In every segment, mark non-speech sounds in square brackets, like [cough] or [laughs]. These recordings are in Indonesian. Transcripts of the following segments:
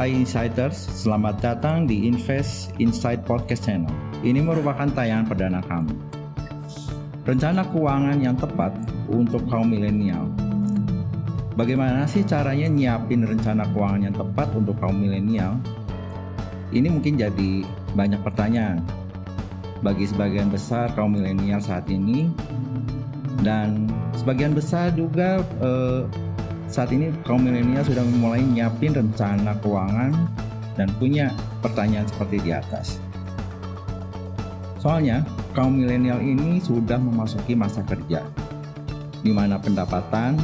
iInsiders, selamat datang di Invest Insight Podcast Channel. Ini merupakan tayangan perdana kami. Rencana keuangan yang tepat untuk kaum milenial. Bagaimana sih caranya nyiapin rencana keuangan yang tepat untuk kaum milenial? Ini mungkin jadi banyak pertanyaan bagi sebagian besar kaum milenial saat ini dan sebagian besar juga eh, saat ini kaum milenial sudah memulai nyiapin rencana keuangan dan punya pertanyaan seperti di atas. Soalnya, kaum milenial ini sudah memasuki masa kerja, di mana pendapatan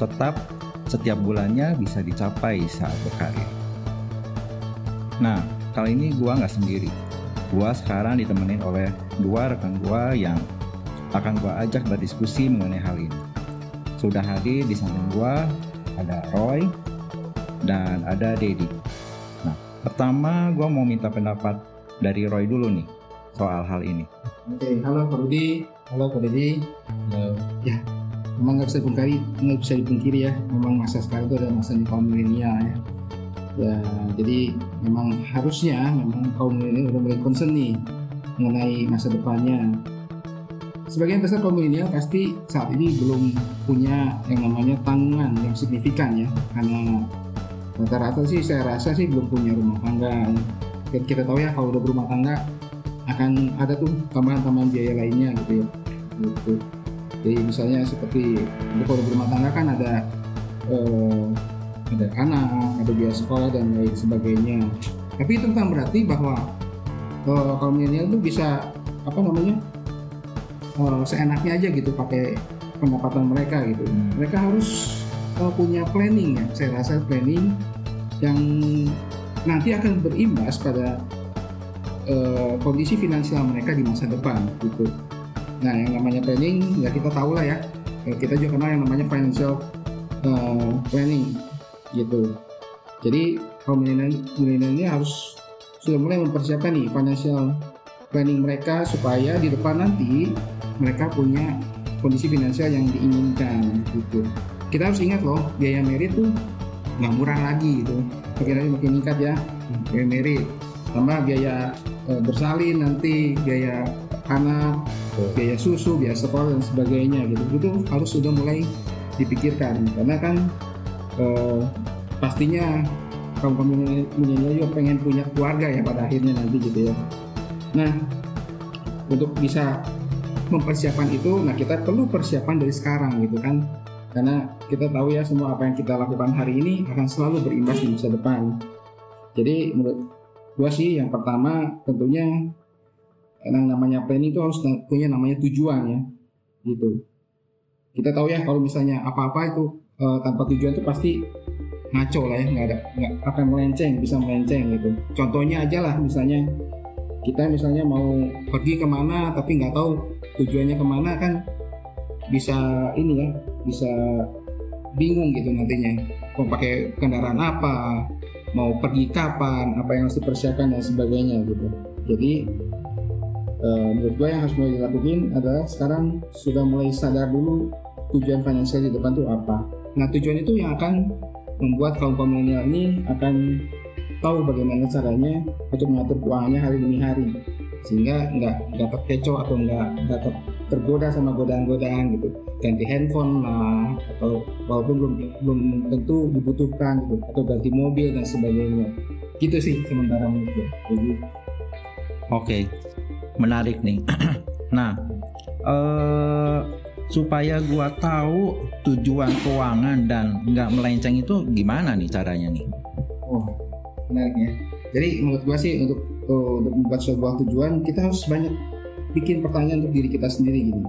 tetap setiap bulannya bisa dicapai saat berkarir. Nah, kali ini gua nggak sendiri. Gua sekarang ditemenin oleh dua rekan gua yang akan gua ajak berdiskusi mengenai hal ini. Sudah hadir di samping gua ada Roy dan ada Dedi. Nah, pertama gua mau minta pendapat dari Roy dulu nih soal hal ini. Oke, halo Pak Rudi, halo Pak Dedi. Ya, memang nggak bisa dipungkiri, nggak bisa dipungkiri ya. Memang masa sekarang itu adalah masa kaum milenial ya. Ya, jadi memang harusnya memang kaum milenial udah mulai concern nih mengenai masa depannya sebagian besar kaum milenial pasti saat ini belum punya yang namanya tanggungan yang signifikan ya. Karena rata-rata sih saya rasa sih belum punya rumah tangga. Kita, kita tahu ya kalau udah berumah tangga akan ada tuh tambahan-tambahan biaya lainnya gitu ya. Gitu. Jadi misalnya seperti kalau berumah tangga kan ada eh, ada anak ada biaya sekolah dan lain sebagainya. Tapi itu bukan berarti bahwa eh, kaum milenial itu bisa apa namanya uh, seenaknya aja gitu pakai pendapatan mereka gitu. Hmm. Mereka harus uh, punya planning ya. Saya rasa planning yang nanti akan berimbas pada uh, kondisi finansial mereka di masa depan gitu. Nah, yang namanya planning ya kita tahu lah ya. Kita juga kenal yang namanya financial uh, planning gitu. Jadi kaum milenial ini harus sudah mulai mempersiapkan nih financial planning mereka supaya di depan nanti mereka punya kondisi finansial yang diinginkan gitu. Kita harus ingat loh biaya merit tuh nggak murah lagi gitu. Lagi makin meningkat ya biaya merit. Tambah biaya e, bersalin nanti biaya anak, biaya susu, biaya sekolah dan sebagainya gitu. Itu harus sudah mulai dipikirkan karena kan e, pastinya kaum kaum milenial juga pengen punya keluarga ya pada akhirnya nanti gitu ya. Nah untuk bisa mempersiapkan itu nah kita perlu persiapan dari sekarang gitu kan. Karena kita tahu ya semua apa yang kita lakukan hari ini akan selalu berimbas di masa depan. Jadi menurut gua sih yang pertama tentunya yang namanya planning itu harus punya namanya tujuan ya gitu. Kita tahu ya kalau misalnya apa-apa itu e, tanpa tujuan itu pasti ngaco lah ya nggak ada nggak akan melenceng bisa melenceng gitu. Contohnya aja lah misalnya kita misalnya mau pergi ke mana tapi nggak tahu tujuannya ke mana kan bisa ini ya bisa bingung gitu nantinya. Mau pakai kendaraan apa mau pergi kapan apa yang harus dipersiapkan dan sebagainya gitu. Jadi uh, menurut gue yang harus mulai dilakukan adalah sekarang sudah mulai sadar dulu tujuan finansial di depan itu apa. Nah tujuan itu yang akan membuat kaum milenial ini akan tahu bagaimana caranya untuk mengatur keuangannya hari demi hari. Sehingga nggak nggak terkecoh atau nggak nggak ter, tergoda sama godaan-godaan gitu. Ganti handphone lah atau walaupun belum belum tentu dibutuhkan gitu atau ganti mobil dan sebagainya. Gitu sih sementara menurut jadi oke menarik nih. [clears throat] Nah uh, supaya gua tahu tujuan keuangan dan nggak melenceng itu gimana nih caranya nih menarik ya jadi menurut gua sih untuk uh, untuk membuat sebuah tujuan kita harus banyak bikin pertanyaan untuk diri kita sendiri gitu.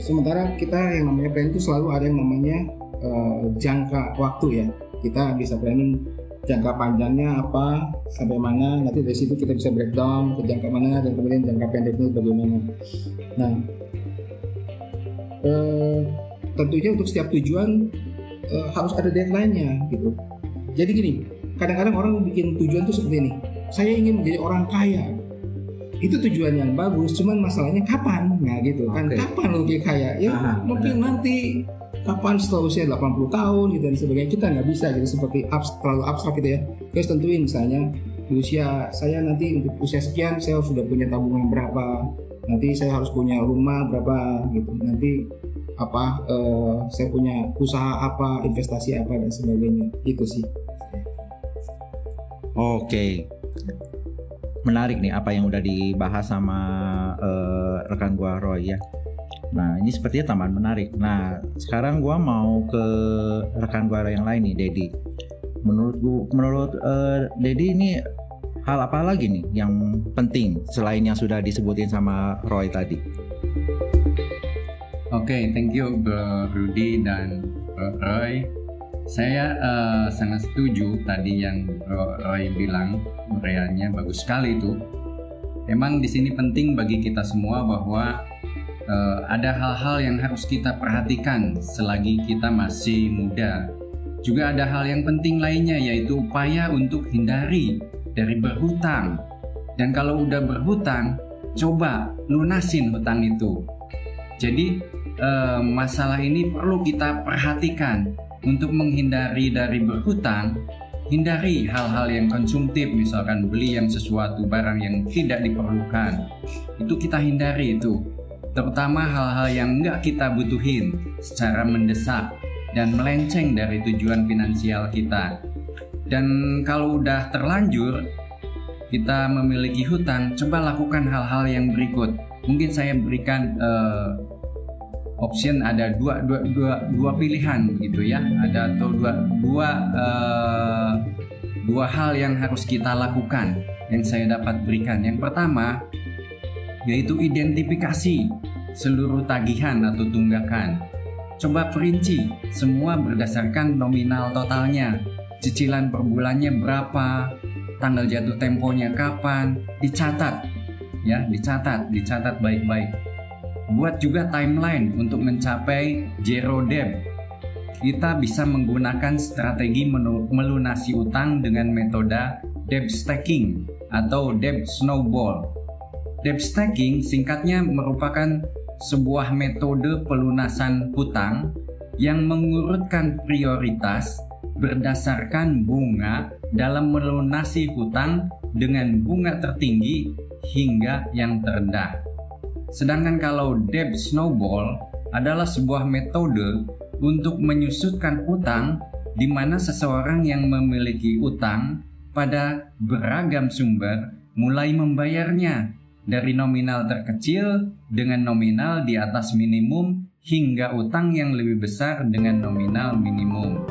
Sementara kita yang namanya planning itu selalu ada yang namanya uh, jangka waktu ya. Kita bisa planning jangka panjangnya apa sampai mana nanti dari situ kita bisa breakdown ke jangka mana dan kemudian jangka pendeknya bagaimana. Nah eh, tentunya untuk setiap tujuan eh, harus ada deadline-nya gitu. Jadi gini kadang-kadang orang bikin tujuan tuh seperti ini. Saya ingin menjadi orang kaya. Itu tujuan yang bagus cuman masalahnya kapan? Nah gitu kan. Okay. kapan lo kayak kaya? Ya Aha, mungkin benar. nanti kapan setelah usia 80 tahun gitu dan sebagainya. Kita nggak bisa gitu seperti abs, terlalu abstrak gitu ya. Guys tentuin misalnya di usia saya nanti untuk usia sekian saya sudah punya tabungan berapa. Nanti saya harus punya rumah berapa gitu. Nanti apa uh, saya punya usaha apa investasi apa dan sebagainya. Itu sih oke menarik nih apa yang udah dibahas sama uh, rekan gua Roy ya Nah ini sepertinya tambahan menarik. Nah sekarang gua mau ke rekan gua yang lain nih, Dedi. Menurut gua, menurut uh, Dedi ini hal apa lagi nih yang penting selain yang sudah disebutin sama Roy tadi? Oke, okay, thank you Bro Rudy dan Bro Roy. Saya uh, sangat setuju tadi yang Roy bilang, uraiannya bagus sekali itu. Emang di sini penting bagi kita semua bahwa uh, ada hal-hal yang harus kita perhatikan selagi kita masih muda. Juga ada hal yang penting lainnya yaitu upaya untuk hindari dari berhutang. Dan kalau udah berhutang, coba lunasin hutang itu. Jadi eh, masalah ini perlu kita perhatikan untuk menghindari dari berhutang hindari hal-hal yang konsumtif misalkan beli yang sesuatu barang yang tidak diperlukan. Itu kita hindari itu terutama hal-hal yang nggak kita butuhin secara mendesak dan melenceng dari tujuan finansial kita. Dan kalau udah terlanjur kita memiliki hutang coba lakukan hal-hal yang berikut. Mungkin saya berikan uh, option ada dua dua dua dua pilihan begitu ya. Ada atau dua dua uh, dua hal yang harus kita lakukan yang saya dapat berikan. Yang pertama yaitu identifikasi seluruh tagihan atau tunggakan. Coba perinci semua berdasarkan nominal totalnya. Cicilan per bulannya berapa tanggal jatuh temponya kapan dicatat ya dicatat dicatat baik-baik buat juga timeline untuk mencapai zero debt. Kita bisa menggunakan strategi melunasi utang dengan metode debt stacking atau debt snowball. Debt stacking singkatnya merupakan sebuah metode pelunasan hutang yang mengurutkan prioritas berdasarkan bunga dalam melunasi hutang dengan bunga tertinggi hingga yang terendah. Sedangkan kalau debt snowball adalah sebuah metode untuk menyusutkan utang di mana seseorang yang memiliki utang pada beragam sumber mulai membayarnya dari nominal terkecil dengan nominal di atas minimum hingga utang yang lebih besar dengan nominal minimum.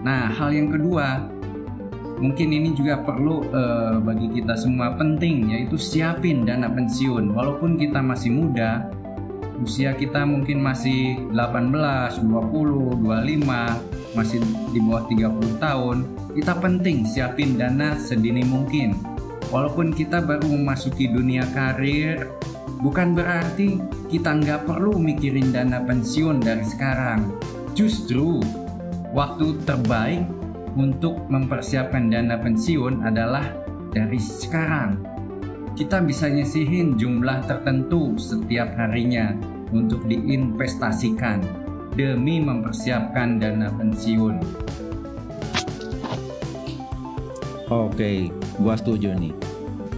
Nah, hal yang kedua mungkin ini juga perlu uh, bagi kita semua penting yaitu siapin dana pensiun. Walaupun kita masih muda usia kita mungkin masih 18, 20, 25 masih di bawah 30 tahun kita penting siapin dana sedini mungkin. Walaupun kita baru memasuki dunia karir bukan berarti kita nggak perlu mikirin dana pensiun dari sekarang. Justru waktu terbaik untuk mempersiapkan dana pensiun adalah dari sekarang. Kita bisa nyisihin jumlah tertentu setiap harinya untuk diinvestasikan demi mempersiapkan dana pensiun. Oke, gua setuju nih.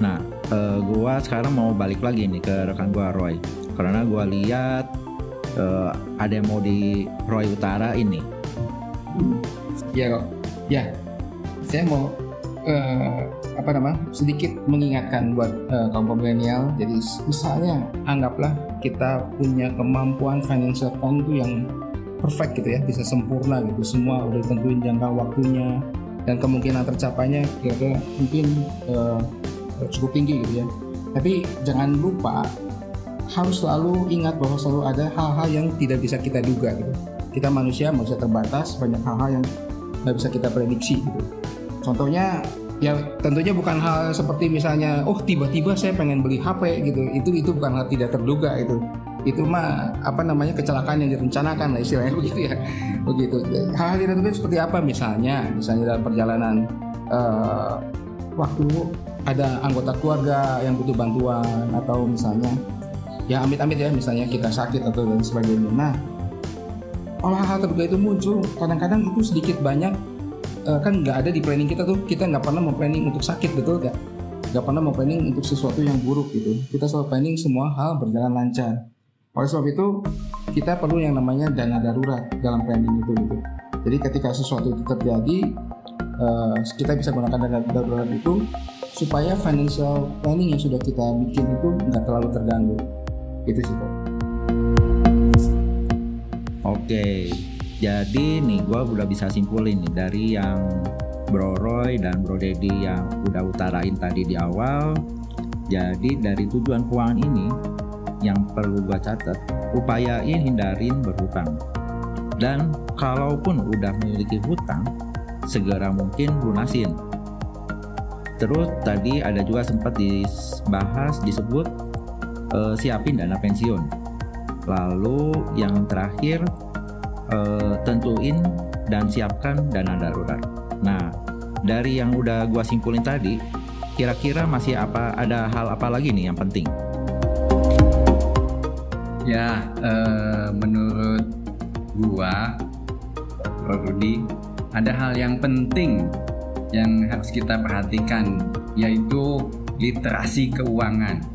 Nah, uh, gua sekarang mau balik lagi nih ke rekan gua Roy. Karena gua lihat uh, ada yang mau di Roy Utara ini. Ya kok ya saya mau uh, apa nama sedikit mengingatkan buat uh, kaum milenial. Jadi misalnya anggaplah kita punya kemampuan financial fund itu yang perfect gitu ya bisa sempurna gitu. Semua udah tentuin jangka waktunya dan kemungkinan tercapainya kira-kira mungkin uh, cukup tinggi gitu ya. Tapi jangan lupa harus selalu ingat bahwa selalu ada hal-hal yang tidak bisa kita duga gitu. Kita manusia manusia terbatas banyak hal-hal yang nggak bisa kita prediksi gitu. Contohnya ya tentunya bukan hal seperti misalnya oh tiba-tiba saya pengen beli HP gitu. Itu itu bukan hal tidak terduga itu. Itu mah apa namanya kecelakaan yang direncanakan lah istilahnya [laughs] begitu ya. Begitu. Hal-hal tidak terduga seperti apa? Misalnya misalnya dalam perjalanan uh, waktu ada anggota keluarga yang butuh bantuan atau misalnya ya amit-amit ya misalnya kita sakit atau dan sebagainya. Nah olah hal itu muncul. Kadang-kadang itu sedikit banyak uh, kan nggak ada di planning kita tuh. Kita nggak pernah mau planning untuk sakit betul nggak? Nggak pernah mau planning untuk sesuatu yang buruk gitu. Kita selalu planning semua hal berjalan lancar. Oleh sebab itu kita perlu yang namanya dana darurat dalam planning itu gitu. Jadi ketika sesuatu itu terjadi uh, kita bisa gunakan dana darurat itu supaya financial planning yang sudah kita bikin itu nggak terlalu terganggu. Itu sih. Oke, jadi nih gue udah bisa simpulin nih dari yang Bro Roy dan Bro Dedi yang udah utarain tadi di awal. Jadi dari tujuan keuangan ini yang perlu gue catat, upayain hindarin berhutang. Dan kalaupun udah memiliki hutang, segera mungkin lunasin. Terus tadi ada juga sempat dibahas disebut uh, siapin dana pensiun. Lalu yang terakhir uh, tentuin dan siapkan dana darurat. Nah, dari yang udah gua simpulin tadi, kira-kira masih apa ada hal apa lagi nih yang penting? Ya, uh, menurut gua, Rudi, ada hal yang penting yang harus kita perhatikan, yaitu literasi keuangan.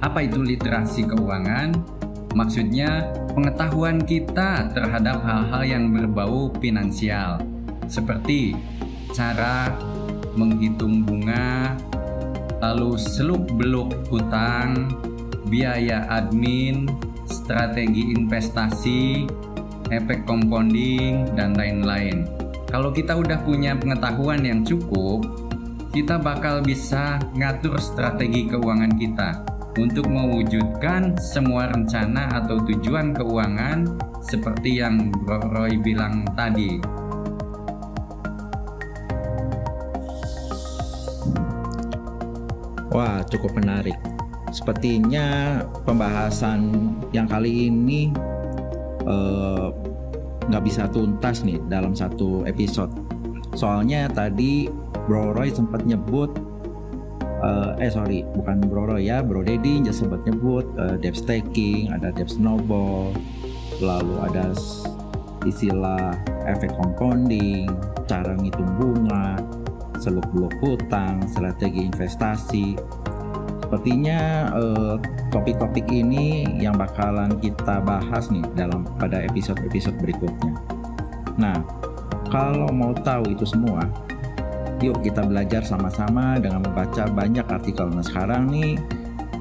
Apa itu literasi keuangan? Maksudnya pengetahuan kita terhadap hal-hal yang berbau finansial seperti cara menghitung bunga, lalu seluk-beluk hutang, biaya admin, strategi investasi, efek compounding, dan lain-lain. Kalau kita udah punya pengetahuan yang cukup, kita bakal bisa ngatur strategi keuangan kita untuk mewujudkan semua rencana atau tujuan keuangan seperti yang Bro Roy bilang tadi. Wah, cukup menarik. Sepertinya pembahasan yang kali ini eh, nggak uh, bisa tuntas nih dalam satu episode. Soalnya tadi Bro Roy sempat nyebut uh, eh sorry bukan Bro Roy ya Bro Dedi just sempat nyebut uh, debt staking ada debt snowball lalu ada istilah efek compounding cara ngitung bunga seluk beluk hutang strategi investasi. Sepertinya uh, topik-topik ini yang bakalan kita bahas nih dalam pada episode-episode berikutnya. Nah kalau mau tahu itu semua yuk kita belajar sama-sama dengan membaca banyak artikel. Nah sekarang nih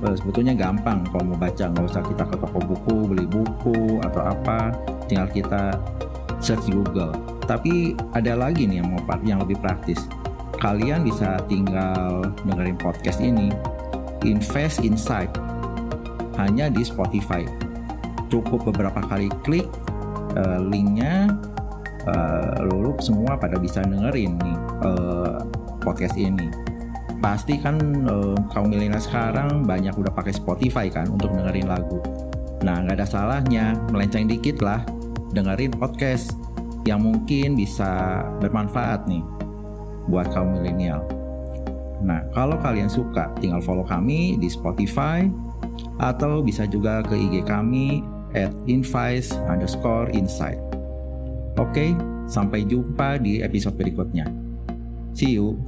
eh, sebetulnya gampang kalau mau baca. Nggak usah kita ke toko buku beli buku atau apa. Tinggal kita search Google. Tapi ada lagi nih yang mau yang lebih praktis. Kalian bisa tinggal dengerin podcast ini. Invest Insight. Hanya di Spotify. Cukup beberapa kali klik uh, linknya uh, semua pada bisa dengerin nih uh, podcast ini. Pasti kan uh, kaum milenial sekarang banyak udah pakai Spotify kan untuk dengerin lagu. Nah nggak ada salahnya melenceng dikit lah dengerin podcast yang mungkin bisa bermanfaat nih buat kaum milenial. Nah kalau kalian suka tinggal follow kami di Spotify atau bisa juga ke IG kami at invice underscore insight Oke, sampai jumpa di episode berikutnya. See you.